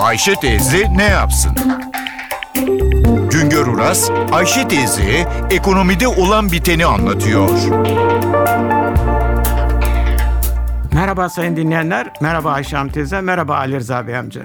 Ayşe teyze ne yapsın? Güngör Uras, Ayşe teyze ekonomide olan biteni anlatıyor. Merhaba sayın dinleyenler, merhaba Ayşe Hanım teyze, merhaba Ali Rıza Bey amca.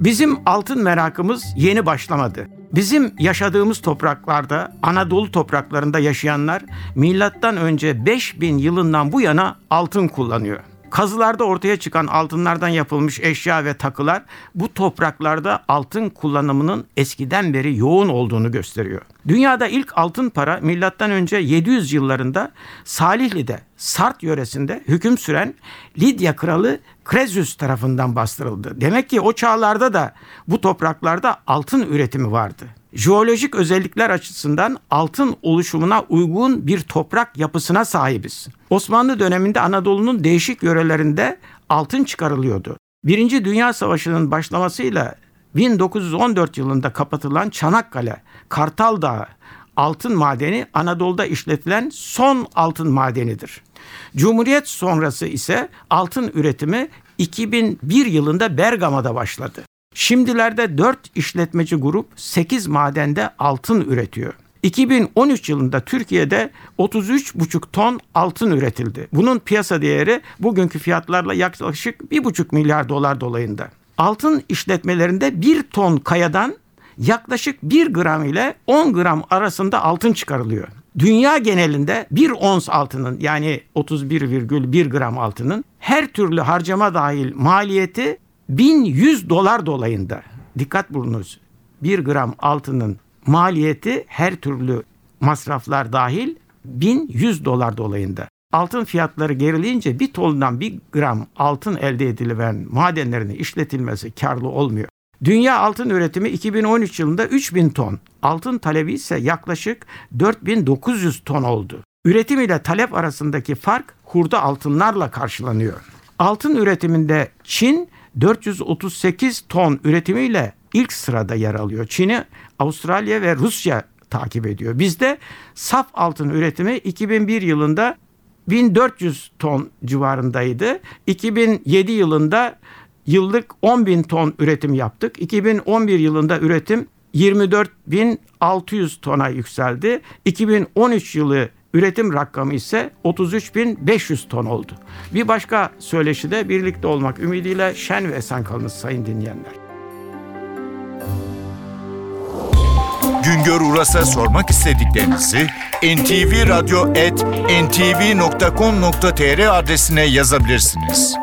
Bizim altın merakımız yeni başlamadı. Bizim yaşadığımız topraklarda, Anadolu topraklarında yaşayanlar milattan önce 5000 yılından bu yana altın kullanıyor. Kazılarda ortaya çıkan altınlardan yapılmış eşya ve takılar bu topraklarda altın kullanımının eskiden beri yoğun olduğunu gösteriyor. Dünyada ilk altın para milattan önce 700 yıllarında Salihli'de Sart yöresinde hüküm süren Lidya kralı Krezus tarafından bastırıldı. Demek ki o çağlarda da bu topraklarda altın üretimi vardı. Jeolojik özellikler açısından altın oluşumuna uygun bir toprak yapısına sahibiz. Osmanlı döneminde Anadolu'nun değişik yörelerinde altın çıkarılıyordu. Birinci Dünya Savaşı'nın başlamasıyla 1914 yılında kapatılan Çanakkale, Kartal Dağı altın madeni Anadolu'da işletilen son altın madenidir. Cumhuriyet sonrası ise altın üretimi 2001 yılında Bergama'da başladı. Şimdilerde 4 işletmeci grup 8 madende altın üretiyor. 2013 yılında Türkiye'de 33,5 ton altın üretildi. Bunun piyasa değeri bugünkü fiyatlarla yaklaşık 1,5 milyar dolar dolayında. Altın işletmelerinde 1 ton kayadan yaklaşık 1 gram ile 10 gram arasında altın çıkarılıyor. Dünya genelinde bir ons altının yani 31,1 gram altının her türlü harcama dahil maliyeti 1100 dolar dolayında. Dikkat bulunuz. 1 gram altının maliyeti her türlü masraflar dahil 1100 dolar dolayında. Altın fiyatları gerileyince bir tondan bir gram altın elde edilen madenlerin işletilmesi karlı olmuyor. Dünya altın üretimi 2013 yılında 3000 ton, altın talebi ise yaklaşık 4900 ton oldu. Üretim ile talep arasındaki fark hurda altınlarla karşılanıyor. Altın üretiminde Çin 438 ton üretimiyle ilk sırada yer alıyor. Çin'i Avustralya ve Rusya takip ediyor. Bizde saf altın üretimi 2001 yılında 1400 ton civarındaydı. 2007 yılında yıllık 10 bin ton üretim yaptık. 2011 yılında üretim 24.600 tona yükseldi. 2013 yılı üretim rakamı ise 33.500 ton oldu. Bir başka söyleşide birlikte olmak ümidiyle şen ve esen kalınız sayın dinleyenler. Güngör Uras'a sormak istediklerinizi ntvradio.com.tr adresine yazabilirsiniz.